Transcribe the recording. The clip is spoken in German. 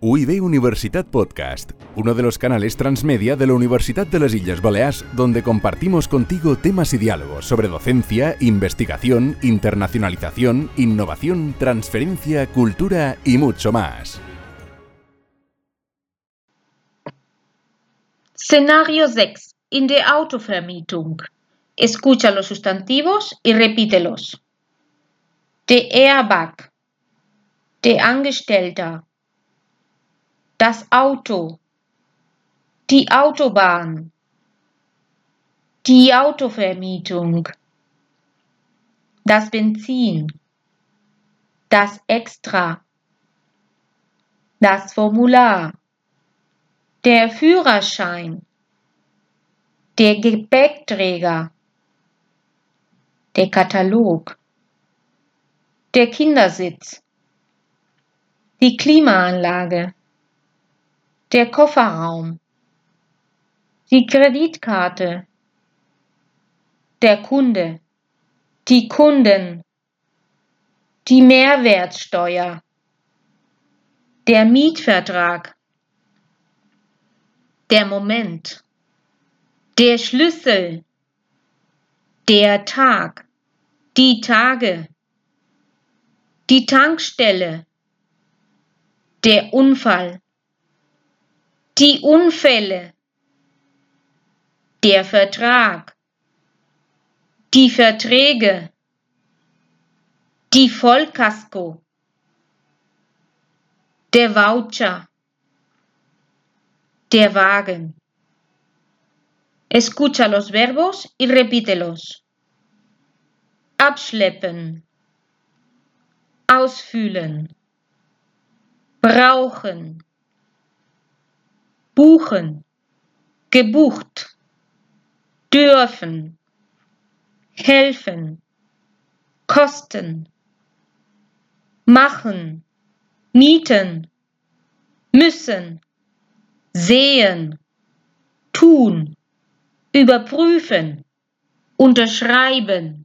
UIB Universitat Podcast, uno de los canales transmedia de la Universidad de las Islas Baleares, donde compartimos contigo temas y diálogos sobre docencia, investigación, internacionalización, innovación, transferencia, cultura y mucho más. Szenario 6. In der Autovermietung. Escucha los sustantivos y repítelos. Der Airbag. Der Angestellter. Das Auto. Die Autobahn. Die Autovermietung. Das Benzin. Das Extra. Das Formular. Der Führerschein. Der Gepäckträger. Der Katalog. Der Kindersitz. Die Klimaanlage. Der Kofferraum. Die Kreditkarte. Der Kunde. Die Kunden. Die Mehrwertsteuer. Der Mietvertrag. Der Moment. Der Schlüssel. Der Tag. Die Tage. Die Tankstelle. Der Unfall. Die Unfälle. Der Vertrag. Die Verträge. Die Vollkasko. Der Voucher. Der Wagen. Escucha los verbos y repítelos. Abschleppen. Ausfühlen. Brauchen. Buchen. Gebucht. Dürfen. Helfen. Kosten. Machen. Mieten. Müssen sehen, tun, überprüfen, unterschreiben.